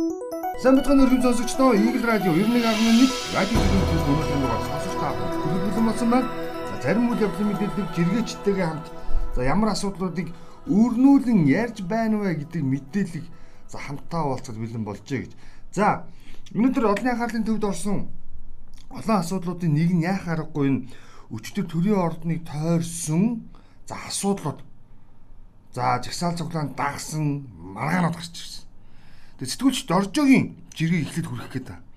Сайн бацхан өргөн сонсогчдоо Eagle Radio 91.1 радио төлөвлөсөн өнөөдрийн дугаар сонсож та бүхэн болсон байна. За зарим үйл явдлын мэдээлэл жиргээчтэйгээ хамт за ямар асуудлуудыг өрнүүлэн ярьж байна вэ гэдэг мэдээлэл за хамтдаа уулзах бэлэн болжээ гэж. За өнөөдөр олонний анхаарлын төвд орсон олон асуудлуудын нэг нь яах аргагүй нь өчтөр төрийн ордныг тойрсон за асуудлууд за жагсаал цуглаанд дагсан маргаанууд гарч ирсэн. Тэгээ сэтгүүлч Доржогийн жиргээ эхлээд хүрэх гээд байна.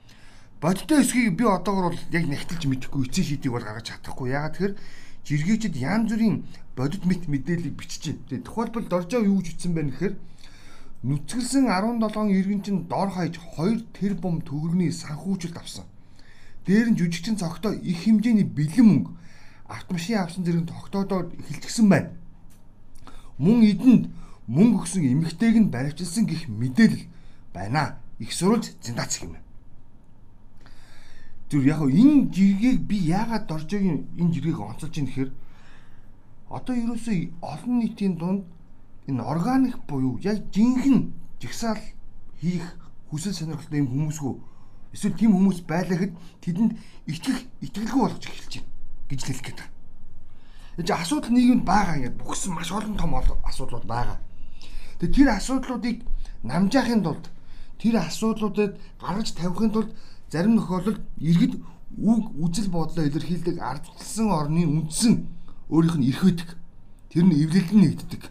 Бодтой эсхийг би одоогор бол яг нэгтэлж мэдэхгүй эцсийн шийдийг бол гаргаж чадахгүй. Ягаад тэгэхээр жиргээчд янз бүрийн бодит мэт мэдээллийг бичиж байна. Тухайлбал Доржоо юу гэж бичсэн бэ гэхээр нүцгэлсэн 17 иргэнчин дор хаяж 2 тэрбум төгрөгийн санхүүжилт авсан. Дээр нь жүжигчин цогтоо их хэмжээний бэлэн мөнгө автомашин авсан зэрэг тогтоодод эхэлчихсэн байна. Мөн эдэнд мөнгө өгсөн эмэгтэйг нь баривчилсан гих мэдээлэл байна. Их сурулж зиндац юм. Зүр яг энэ жиргийг би яагаад доржогийн энэ жиргийг онцолж ийн гэхээр одоо ерөөсөө олон нийтийн дунд энэ органик буюу яг жинхэнэ жигсаал хийх хүсэл сонирхолтой юм хүмүүсгүй эсвэл тийм хүмүүс байлаа гэхэд тэдэнд итгэх итгэлгүй болгож эхэлж байна гэж хэлэх гээд байна. Энд асуудал нийгэмд байгаа ингээд бүгсэн маш олон том асуудлууд байгаа. Тэгээ тэр асуудлуудыг намжаахын тулд тэр асуудлуудад гаргаж тавихын тулд зарим тохиолдолд иргэд үг үзэл бодлоо илэрхийлдэг ардчилсан орны үндсэн өөрийнх нь эрх үүдэг. Тэр нь эвлэлэн нэгддэг.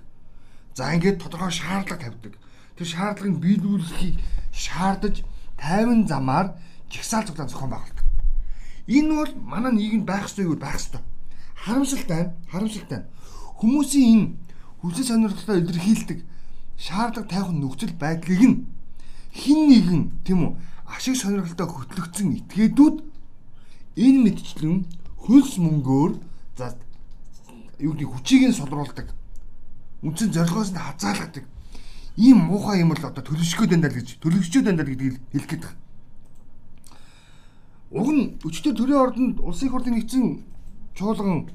За ингээд тодорхой шаардлага тавьдаг. Тэр шаардлагыг биелүүлэхийг шаардаж тайван замаар жигсаал зохион байгуулдаг. Энэ бол манай нийгэмд байх ёстой юу байх ёстой. Харамсалтай, харамсалтай. Хүмүүсийн энэ хүсэл сонирхлоо илэрхийлдэг шаардлага тавих нөхцөл байдлыг нь хин нэгэн тийм үү ашиг сонирхолтой хөтлөгдсөн этгээдүүд энэ мэдчлэн хөлс мөнгөөр за юу гэдэг хүчийг нь сулруулдаг үндсэн зорилгоос нь хазаалгадаг ийм муухай юм л одоо төлөвшгөө дандаа гэж төлөвшчөө дандаа гэдгийг хэлэх гээд байна. Уг нь өчтөр төрийн ордонд улсын их хурлын нэгдсэн чуулган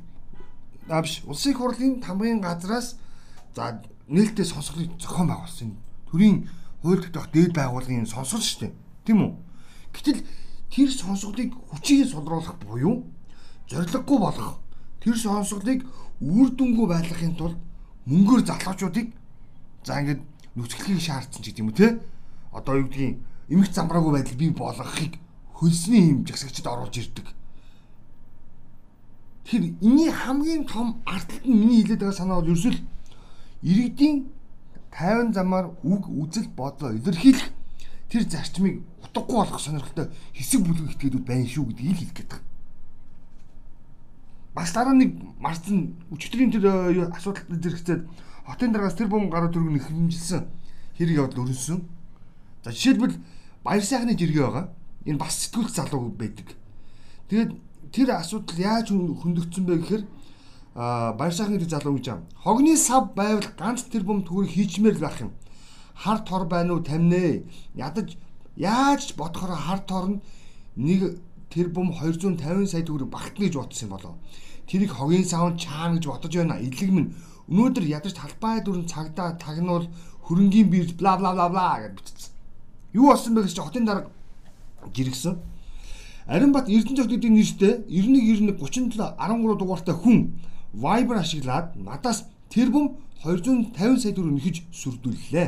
авш улсын их хурлын тамгын газраас за нээлттэй сонсголыг зохион байгуулсан. Төрийн хууль тогтоох дээд байгууллагын сонсгол шүү дээ. Тийм үү? Гэтэл тэр сонсголыг хүчийг сулруулах буюу зориггүй болгох тэр сонсголыг үр дүнгүй байлгахын тулд мөнгөөр залуучуудыг за ингээд нүцгэлхийг шаардсан ч гэдэг юм уу те одоо юу гэдгийг эмх замбраагүй байдал бий болгохыг хөлсний юм жагсагчд оруулж ирдэг. Тэгэхээр энэний хамгийн том ардталт нь миний хэлээд байгаа санаа бол ерөөсөл иргэдийн тайван замаар үг үзэл бодлоо илэрхийлэх тэр зарчмыг утгагүй болгох сонирхолтой хэсэг бүлэг этгээдүүд байна шүү гэдгийг хэлэх гээд байна. Бас дараа нэг марцсан өчтөрийн тэр э, асуудалтай зэрэгцээд хотын дараагаас тэр бом гараа төргөн хэмжилсэн хэрэг явдал өрнөсөн. За жишээлбэл баяр сайхны жиргээ байгаа. Энэ бас сэтгүүлч залуу байдаг. Тэгээд тэр асуудал яаж хөндөгдсөн бэ гэхээр баяр сайхны залуу гэж юм. Хогны сав байвал ганц тэр бом төгрөг хийчмээр л байх юм. Хар тор байна уу тамнэ. Ядаж яаж бодохоор хар тор нь нэг тэр бом 250 сая төгрөг багтна гэж бодсон юм болоо. Тэрийг хогийн савн чаана гэж бодож байна. Илэг минь өнөөдөр ядаж талбай дүрэн цагдаа тагнуул хөрөнгийн бирж бла бла бла бла гэж бичсэн. Юу болсон бэ гэж хотын дарга жиргсэн. Аримбат Эрдэнэ зөвлөдийн нэртэй 91 91 37 13 дугаартай хүн Viber ашиглаад надаас тэр бум 250 сая төгрөг нэхэж сүрдүүллээ.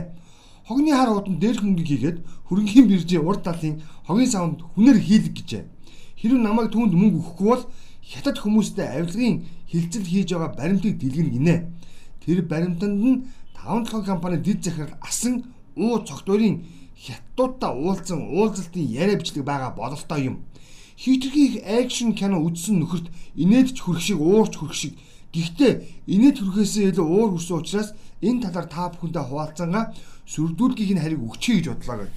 Хогны хар ууданд дээрх мөнгө хийгээд хөрөнгөний биржийн урд талын хогийн савнд хүнээр хийлэг гэжээ. Хэрвээ намайг түүнд мөнгө өгөхгүй бол хятад хүмүүстэй авилгын хилцэл хийж байгаа баримтыг дэлгэнэ гинэ. Тэр баримтанд нь 5 компани дэд захирал асан уу цогтойрын хятадуудтай уулзсан уулзалтын яриа бичлэг байгаа бололтой юм. Хитрхийх акшн кино үзсэн нөхөрт инээдч хүрх шиг уурч хүрх шиг Гэхдээ инээд төрхөөсөө илүү уур хүрсэн учраас энэ талаар та бүхэндээ хуваалцангаа сүрдүүлгийг нь хариг өгчэй гэж бодлоо гэж.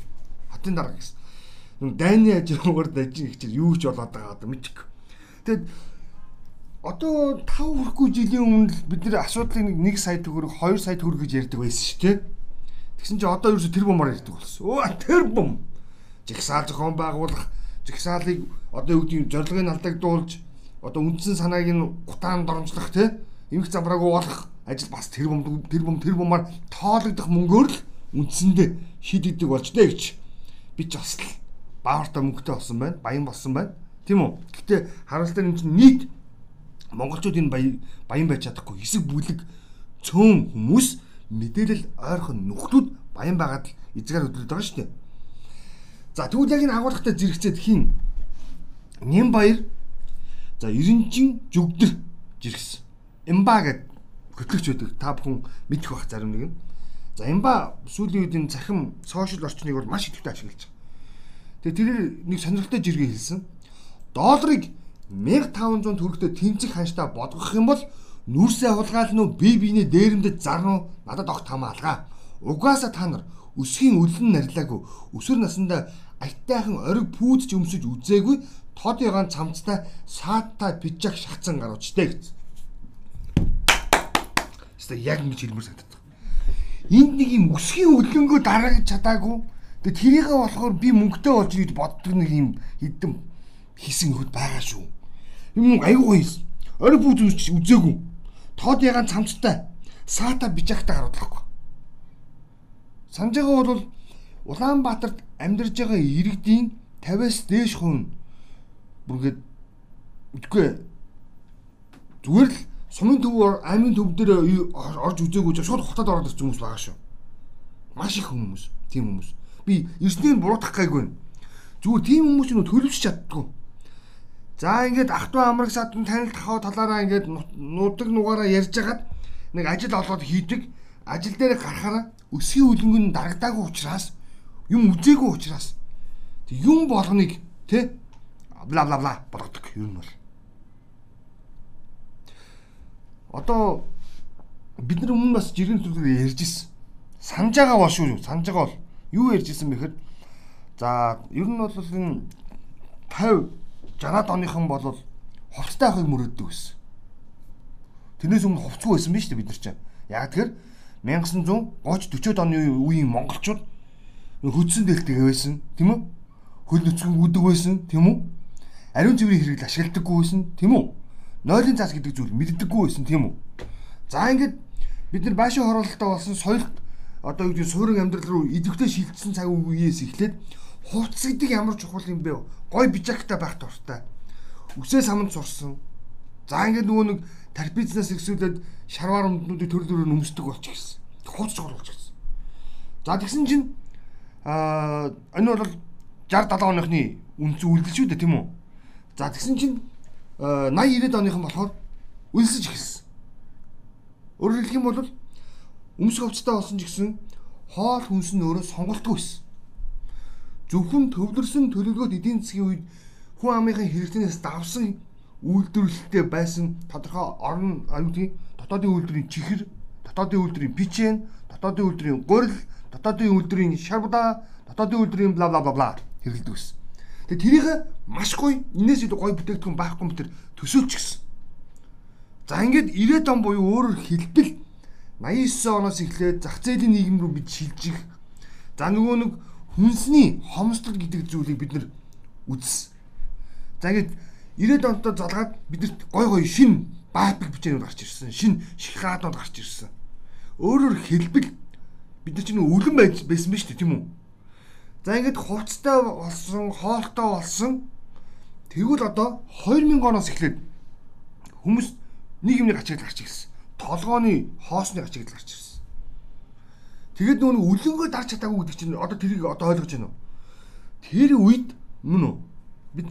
Хотын дарга гэсэн. Нүг дайны ажруугаар дажин ихчээр юу ч болоод байгаа одоо мэдчих. Тэгэд одоо 5 хүрэхгүй жилийн өмнө бид нэр асуудлыг нэг 1 сая төгрөг 2 сая төгрөг гэж ярьдаг байсан шүү дээ. Тэгсэн чинь одоо ерөөсө тэр бомоор ярьдаг болсон. Өө тэр бом. Жигсаал зохион байгуулах, жигсаалыг одоо юу гэдэг зорилгыг алдагдуулж одоо үндсэн санааг нь гутаан дормжлох те эмх замбраагүй болох ажил бас тэр бом тэр бом тэр бомаар тоологдох мөнгөөр л үндсэндээ шийдэгдэг болж дээ гэж. би ч бас л баавартай мөнгөтэй болсон байна. Баян болсон байна. Тийм үү? Гэхдээ харамсалтай юм чинь нийт монголчууд энэ баян байж чадахгүй хэсэг бүлэг цөөн хүмүүс мэдээлэл ойрхон нөхдүүд баян байгаад эзгээр хөдлөд байгаа шүү дээ. За тэгвэл яг энэ агуулгатай зэрэгцээд хин Нян баяр за 90 жүгдэр жиргсэн. Имба гэд хөтлөгч байдаг. Та бүхэн мэдэх бах зарим нэг нь. За имба сүүлийн үед энэ цахим сошиал орчныг бол маш идэвхтэй ашиглаж байгаа. Тэгээ тэр нэг сонирхолтой жиргээ хэлсэн. Долларыг 1500 төгрөгтэй тэнцэх ханштай бодгох юм бол нүрсээ хулгаал нь бие биенээ дээрэмдэд зарно надад огт хамаалгаа. Угаасаа та нар өсгийн үлэн нарилаагүй өсвөр насндаа айтайхан ориг пүүдж өмсөж үзээгүй тод ягаан цамцтай сааттай пижак шатсан гаруучтэй гэсэн. Хэвээ яг ингэж хэлмээр санагдав. Энд нэг юм өсгийн үлэнгөө дараагч чадаагүй. Тэгээ тэрийгээ болохоор би мөнгөтэй болж ирээд боддог нэг юм хэдэн хийсэн хүүд байгаа шүү. Юм аюу гоёс. Ориг пүүз үзээгүй. Тод ягаан цамцтай саата пижактай гаруудлахгүй. Санаж байгаа бол Улаанбаатарт амьдарж байгаа иргэдийн 50-аас дээш хувь бүргээд үгүй зүгээр л сумын төв аймын төв дээр орж үзээгүй ч шууд хотод ороод ирсэн хүмүүс байгаа шүү. Маш их хүмүүс, тийм хүмүүс. Би эрснийг буруутгах гайгүй. Зүгээр тийм хүмүүс нь төлөвшөж чаддгүй. За ингээд ах トゥ амраг садан танил тахаа талаараа ингээд нуудаг нугаараа ярьж хагаад нэг ажил олоод хийдэг. Ажил дээр гарахаараа өсгийн үлэнгэн дарагдаагүй учраас юм үзээгүй учраас юм болгоныг тэ бла бла бла болгодог ер нь бол. Одоо бид нар өмнө бас жиргэн төлөөр ярьж исэн. Санаж байгаа бол шүү. Санаж байгаа бол юу ярьж исэн бэхээр за ер нь бол энэ 50 60-аад оныхан бол хувцтай ахыг мөрөддөг гэсэн. Тэрнээс өмнө хувцгүй байсан биз дээ бид нар чинь. Яг тэгэхээр 1930 40-од оны үеийн монголчууд хөдсөн дэлтэйгээ байсан тийм үү? Хөл нүцгэн үүдэг байсан тийм үү? Ариун цэврийн хэрэгэл ашигладаггүй байсан тийм үү? Нойлын цаас гэдэг зүйл мэддэггүй байсан тийм үү? За ингээд бид нар баашийн хороололтой болсон соёл одоо юу гэдэг суурин амьдрал руу идэвхтэй шилжсэн цаг үеэс эхлээд хувцс гэдэг ямар чухал юм бэ? Гой бижагтай байх дуртай. Үсээ саманд сурсан. За ингээд нөгөө нэг тарпизнаас ихсүүлээд шарвар өмднүүдийг төр төрөөр өмсдөг болчих гисэн. Хувцс чухал болчих гисэн. За тэгсэн чинь аа энэ бол 60 70 оныхны үнц үлдэл шүү дээ тийм үү? За тэгсэн чинь 80 90-ад оныхан болохоор үнсэж эхэлсэн. Өөрөөр хэлэх юм бол өмсөх хувцастай болсон ч гэсэн хоол хүнс нь өөрөө сонголтгүй байсан. Зөвхөн төвлөрсөн төлөвлөгөөд эдийн засгийн үед хүн амынхаа хэрэгтнээс давсан үйлдвэрлэлтэй байсан тодорхой орон аюутгийн дотоодын үйлдвэрийн чихэр, дотоодын үйлдвэрийн бичэн, дотоодын үйлдвэрийн гурил, дотоодын үйлдвэрийн шарбуда, дотоодын үйлдвэрийн бла бла бла хэрэглэдэг байсан. Тэгээ тэрийг маш гоё энэс илүү гоё бүтээгдэхүүн байхгүй мэтэр төсөөлч гисэн. За ингээд 90-ад он буюу өөрөөр хэлбэл 89 оноос эхлээд зах зээлийн нийгэм рүү бид шилжих. За нөгөө нэг хүнсний хомсдол гэдэг зүйлийг бид нэр үзсэн. За ингээд 90-ад онтой залгаад бидэрт гой гой шин баапик бичээнүүд гарч ирсэн. Шин шихаадууд гарч ирсэн. Өөрөөр хэлбэл бид нар чинь өлөн байсан биз дээ тийм үү? За ингээд хувцтай болсон, хоолтой болсон. Тэгвэл одоо 2000 оноос эхлээд хүмүүс нэг юмны ачаал гарч ирсэн. Толгооны хоосны ачаал гарч ирсэн. Тэгээд нөгөө үлэнгөө дарч чадаагүй гэдэг чинь одоо тэрийг одоо ойлгож байна уу? Тэр үед мөн үү? Бид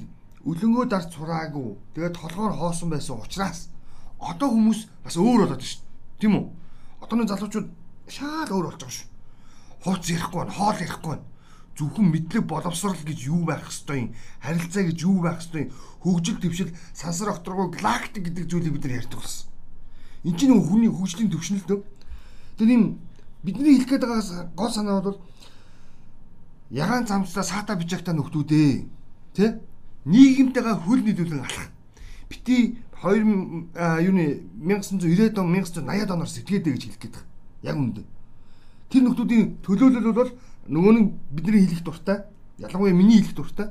үлэнгөө дарч сураагүй. Тэгээд толгоор хоосон байсан учраас одоо хүмүүс бас өөр болоод шүү. Тийм үү? Одооны залуучууд шал өөр болж байгаа шүү. Хууц ярихгүй хоол ярихгүй зөвхөн мэдлэг боловсрал гэж юу байх ёстой юм харилцаа гэж юу байх ёстой юм хөгжил төвшил сансар окторгоо галактик гэдэг зүйлийг бид нар ярьдаг болсон. Энд чинь хүний хөгжлийн төвшнөл дөө. Тэр юм бидний хэлэх гээд байгаа гол санаа бол ягаан замцлаа саата бижагта нөхдүүдээ тэ нийгэмтэйгээ хөл нийлүүлэн алах. Бити 2 юуны 1990-ад он 1980-ад оноор сэтгээдэй гэж хэлэх гээд байгаа. Яг үүндээ. Тэр нөхдүүдийн төлөөлөл бол нөгөө нь бидний хэлэх дуртай ялангуяа миний хэлэх дуртай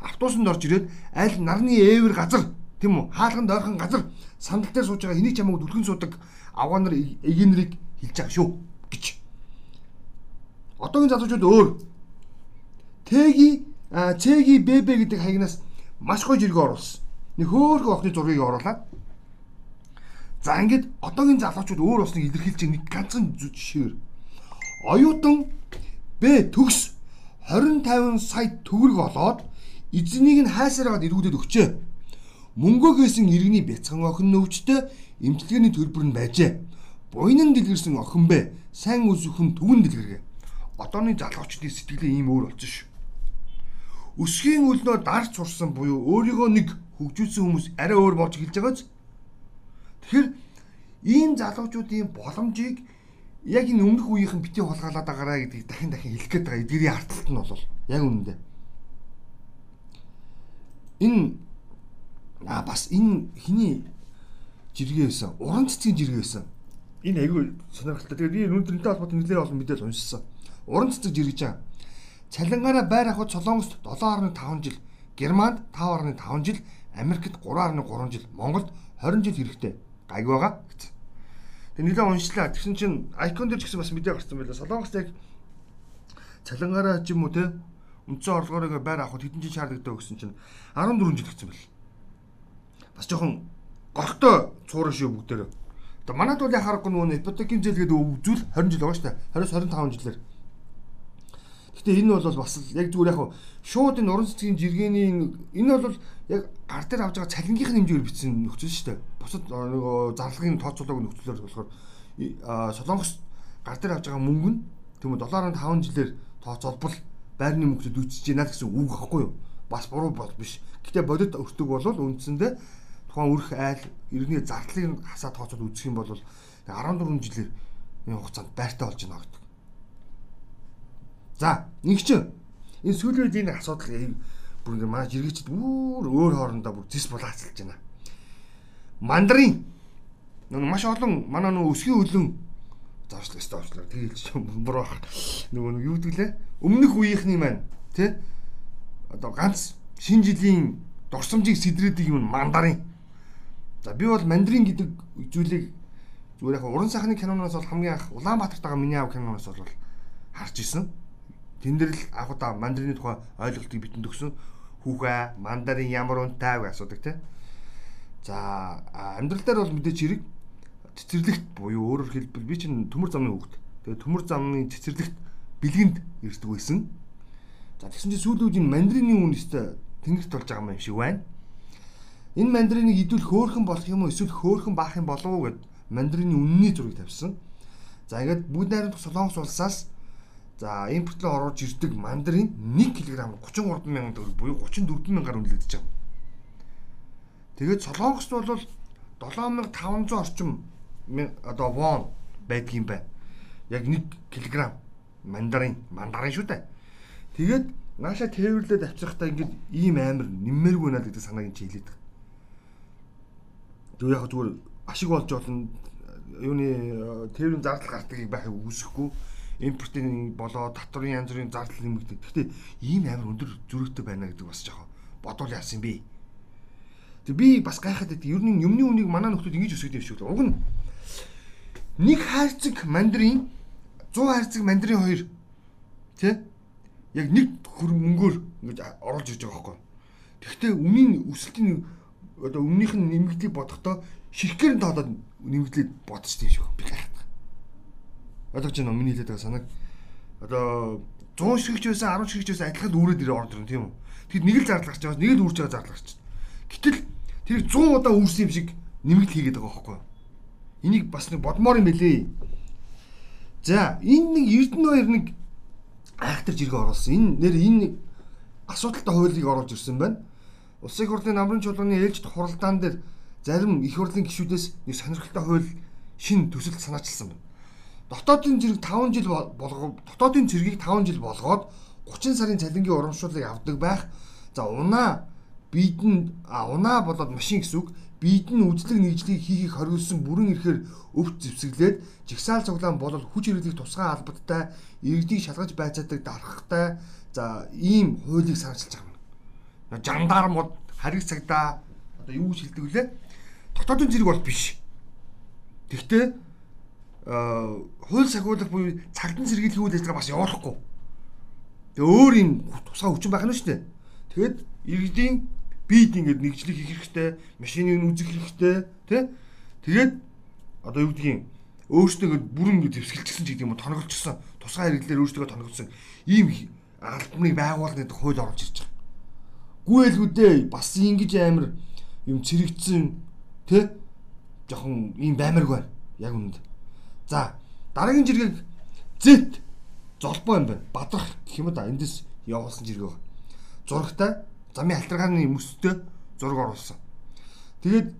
автобусанд орж ирээд аль нарны ээвэр газар тийм үү хаалганд ойрхон газар сандал дээр сууж байгаа энийг ч хамаагүй дүлгэн суудаг авгаанар эгэнэрийг хэлж байгаа шүү гэж. Одоогийн залуучууд өөр Тэги Цэги ББ гэдэг хаягнаас маш гоё жиргээ оруулсан. Нэг хөөхөн охны зургийг оруулаад За ингээд одоогийн залуучууд өөр усныг илэрхийлж нэг ганцхан жишээр. Оюутан Б төгс 20 50 сая төгрөг олоод эзнийг нь хайсараад эргүүлээд өгчээ. Мөнгөө гээсэн иргэний бяцхан охин нөвчтэй эмчилгээний төлбөр нь байжээ. Буйнан дэлгэрсэн охин бэ. Сайн үсвхэн түгэн дэлгэргээ. Одооны залуучдын сэтгэлээ ийм өөр болсон шүү. Өсгийн өлнөө дарж сурсан буюу өөрийгөө нэг хөгжүүлсэн хүмүүс арай өөр болж эхэлж байгааз Тэгэхээр ийм залуучуудын боломжийг яг энэ өмнөх үеийнхэн бити хулгайлаад байгаараа гэдгийг дахин дахин хэлэх гээд байгаа. Эдгэрийн арталт нь бол яг үнэндээ. Энэ аа бас энэ хиний жиргээ байсан. Уран цэцгийн жиргээ байсан. Энэ айгүй сонирхолтой. Тэгээд би өнөөдрөнтэй холбоотой нэлээд олон мэдээлэл уншсан. Уран цэцэг жиргэж байгаа. Цалингаараа байр авахд Солонгост 7.5 жил, Германд 5.5 жил, Америкт 3.3 жил, Монголд 20 жил хэрэгтэй гайг байгаа гэсэн. Тэгээ нэлээ уншлаа. Тэгсэн чинь айкон дээр ч гэсэн бас мэдээ гарсан байлаа. Солонгост яг цалингаараа ч юм уу те үндсэн орлогоороо байр авахд хэдэн жил шаардлагатай өгсөн чинь 14 жил гэсэн байл. Бас жоохон горхтой цуурын шүү бүгдээрээ. Одоо манад бол яхаарахгүй нөгөө ипотекийн зээлгээд үзүүл 20 жил байгаа шүү дээ. 20-25 жилээр. Гэтэ энэ бол бас яг зүгээр яг шууд энэ уран цэцгийн жиргэний энэ бол яг гар дээр авж байгаа цалингийнх нь хэмжээгээр бичсэн нөхцөл шүү дээ. Бусад нөгөө зарлагын тооцоолоогүй нөхцлөөр болохоор Солонгос гар дээр авж байгаа мөнгө нь тийм үү 7.5 жилээр тооцоолбол байрны мөнгөд үүсэж байна гэсэн үг гэхгүй юу? Бас буруу бол биш. Гэтэ бодит өртөг бол үндсэндээ тухайн өрх айл иргэний зардлыг хасаа тооцоод үзэх юм бол 14 жилээр энэ хугацаанд байртай болж байна гэдэг. За, нэг чинь энэ сүүлийн үед энэ асуудал бүр ингээ манай жиргэчд бүр өөр хоорондоо бүр зис булаацалж байна. Мандрин нөгөө маш олон манай нөгөө өсгийн үлэн заавчлаа заавчлаа тэгэлж буруу баг. Нөгөө юу гэдгэлээ өмнөх үеийнхний маань тий одоо ганц шинэ жилийн дурсамжийг сэдрээдэг юм мандарин. За би бол мандрин гэдэг зүйлийг зүгээр яг уран сайхны киноноос бол хамгийн анх Улаанбаатартайгаа миний аав киноноос бол харж исэн. Тэн дээр л анх удаа мандрины тухай ойлголтыг битэнд өгсөн хүүхэ мандарын ямар унтаа гэж асуудаг те. За амьдрал дээр бол мэдээч хэрэг цэцэрлэгт буюу өөрөөр хэлбэл би чинь төмөр замны хүүхэд. Тэгээ төмөр замны цэцэрлэгт бэлгэнд ирдэг байсан. За тэгсэн чинь сүүлүүд энэ мандрины үн өстэй тэнгэрт болж байгаа юм шиг байна. Энэ мандриныг идвэл хөөхөн болох юм уу эсвэл хөөхөн баах юм болов уу гэд мандрины үнний зургийг тавьсан. За ингээд бүгд найрамдах Солонгос улсаас За импортлоо оруулж ирдэг мандрин 1 кг 33 мянган төгрөг буюу 34 мянгаар үнэлэгдэж байгаа. Тэгээд Солонгост бол 7500 орчим одоо вон байдгийн бай. Яг 1 кг мандарин мандарин шүү дээ. Тэгээд нааша тээвэрлээд авчрахтаа ингээд ийм амар нэммээргүй надад гэдэг санааг чи хэлээд байгаа. Тэг яг зүгээр ашиг болж болно юуны тээврийн зардал гартыг байхыг үүсэхгүй импортын болоо татварын янз бүрийн зардал нэмэгдэх. Гэхдээ ийм амар өндөр зөрөгтэй байна гэдэг бас жоохон бодвол яасан би. Тэг би бас гайхаад байт. Ер нь юмны үнийг манай нөхдүүд ингэж юм шиг л. Уг нь нэг хайрцаг мандрин 100 хайрцаг мандрин хоёр тий яг нэг хөр мөнгөөр ингэж оруулж ирж байгаа байхгүй. Тэгвэл үнийн өсөлтийн одоо өмнөх нь нэмэгдлийг бодохдоо ширхгээр нь тоолоод нэмэгдлийг бодож тийм шиг би гайхаад Ойлгож байна? Миний хэлээд байгаа санааг. Одоо 100 ширхэж байсан 10 ширхэж байсан адилхан үүрээд ирээ орж ирэн тийм үү? Тэгэд нэг л зардал гарч байгаа. Нэг л үүрж байгаа байна. Гэтэл тэр 100 удаа үүрсэн юм шиг нэмэгдэл хийгээд байгаа байхгүй юу? Энийг бас нэг бодмоор юм бэлээ. За, энэ нэг Эрдэнэ хоёр нэг айхтар жиргээ оруулсан. Энэ нэр энэ асуудалтай хуулийг оруулж ирсэн байна. Улсын их хурлын намрын чуулганы ээлжид хуралдаан дээр зарим их хурлын гишүүдээс нэг сонирхолтой хууль шин төсөлд санаачилсан байна дотоодын зэрэг 5 жил болгоо дотоодын цэргийг 5 жил болгоод 30 сарын цалингийн урамшууллыг авдаг байх. За унаа биедэн унаа болоод машин гэсэн үг биед нь үзлэг нэгжлийг хийхийг хориглосон бүрэн ирэхээр өвч зэвсэглээд жигсаал цуглаан болол хүч хэрэглэх тусгай албаттай иргэдийг шалгаж байцаадаг дарахтай за ийм хуулийг санаачилж байгаа юм. Жандармууд хариг цагта одоо юу шилдэг вүлээ? Дотоодын зэрэг бол биш. Тэгвэл хууль сахиулах буюу цагдан сэргийлэх үйл ажиллагаа бас явуулахгүй. Тэгээ өөр юм тусгай хүчин байх нь шүү дээ. Тэгэд иргэдийн бид ингээд нэгжлэх хийх хэрэгтэй, машиныг үзэх хэрэгтэй, тий? Тэгээд одоо юу гэдгийг өөрсдөө бүрэн зэвсгэлчихсэн ч гэдэг юм уу тоногдчихсон тусгай хэрэглээр өөрсдөө тоногдсон ийм албаныг байгуулна гэдэг хууль орж ирж байгаа. Гүйлгүүдээ бас ингэж амар юм цэрэгдсэн тэ жоохон ийм баймарг байна. Яг үнэнд. За дараагийн жиргэг зэт золбоо юм байна. Бадрах гэх юм да эндээс явуулсан жиргэг. Зурагтай замын альтаргааны мөстэй зураг оруулсан. Тэгээд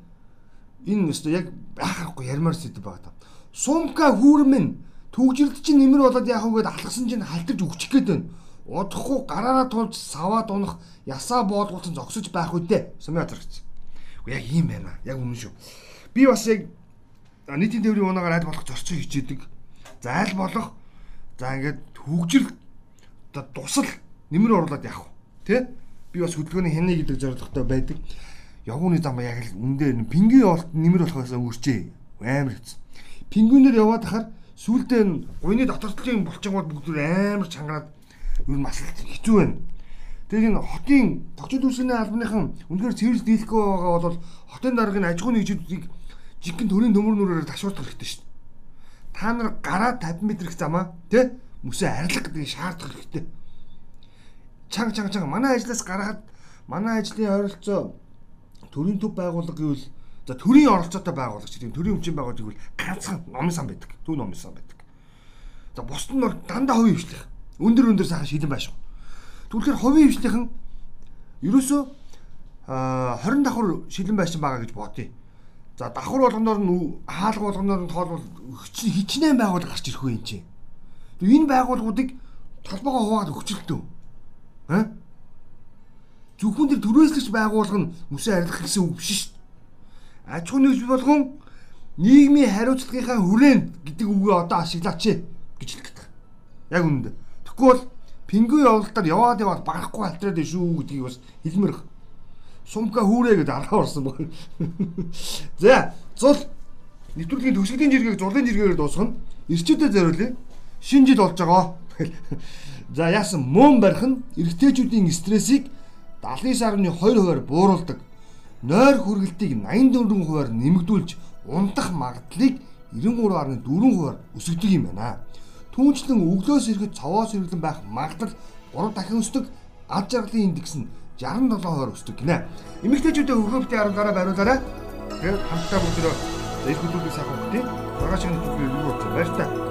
энэ өстө яг байхахгүй ярмаар сэдв байгаа та. Сумка хүүрмэн түгжилт чинь нэмэр болоод яах вэ гэдээ алгасан чинь халтарч өгчих гээд байна удахгүй гараараа тулж саваад унах ясаа боолгуулсан зогсож байх үедээ сумын газар гэсэн. Яг ийм байна. Яг үнэн шүү. Би бас яг нийтийн тээврийн унаагаар аль болох зорчиг хичээдэг. За аль болох за ингээд хөгжил оо тусал нэмэр оруулаад явах. Тэ? Би бас хөдөлгөөний хянаа гэдэг зорилготой байдаг. Явгууны зам яг л үндэ пингвин олт нэмэр болохоос өнгөрчээ. Амар хэвчээ. Пингвинээр яваад хахаар сүүлдээ гуйны дотортлын булчингууд бүгд амар чангараад ер нь маш хэцүү байна. Тэгээд энэ хотын тогтцол үйлсний албаныхан үнэхээр цэвэрж дийлэхгүй байгаа бол хотын даргын аж ахуйн жигэн төрийн төмөр нүрээр ташуурдах хэрэгтэй шүү дээ. Та нар гараа 50 м их замаа тий мөсөө арилах гэдэг шаардах хэрэгтэй. Чанга чанга чанга манай ажлаас гараад манай ажлын ойролцоо төрийн төв байгууллага гэвэл за төрийн оролцоотой байгууллага гэдэг төрийн өмчийн байгууллага гэвэл ганцхан номын сан байдаг. Төв номын сан байдаг. За бусд нь дандаа хувийн хвшлэх өндөр өндөр сайхан шилэн байшгүй. Тэгвэл хувийн хвшлийнхэн ерөөсөө 20 давхар шилэн байшин байгаа гэж бодъё. За давхар болгоноор нь хаалга болгоноор нь тоолвол хичнээн байгуулга гарч ирэх үе юм чи. Энэ байгууллагуудыг толгоогоо хуваад өгчлөлтөө. Аа? Зөвхөн тэр төрөөслөгч байгуулга нь үсээ арилгах гэсэн үг биш шүү дээ. Аж ахуйн нэгж болгон нийгмийн хариуцлагынхаа хүрээнд гэдэг үгээ одоо ашиглаач гэж хэлдэг. Яг үнэндээ. Бол пингвин явуулалтаар яваад яваад багахгүй алтраад шүү гэдгийг бас хэлмэр. Сумка хүүрээ гэдээ аргаа орсон баг. За, зул нэвтрүүлгийн төгсгөлийн жиргэг зурлын жиргээр дуусгана. Ирчүүдэд зориулъя. Шинэ жил болж байгаа. За, яасан мөн барих нь эрэгтэйчүүдийн стрессийг 79.2%-аар бууруулдаг. Нойр хүргэлтийг 84%-аар нэмэгдүүлж унтах магадлалыг 93.4%-аар өсгөдөг юм байна. Түүнчлэн өглөөс ирэхэд цовоос хэрэглэн байх магадлал 3 дахин өсдөг. Ад жаргалын индекс нь 67% өсдөг гинэ. Эмэгтэйчүүдээ хөргөвтэй харуулаараа бариулаарай. Тэгээд хамтдаа бүгдөө эрх хөдөлгөөний сайхан хөтөй. Маргааш төлөв юу болж байна та.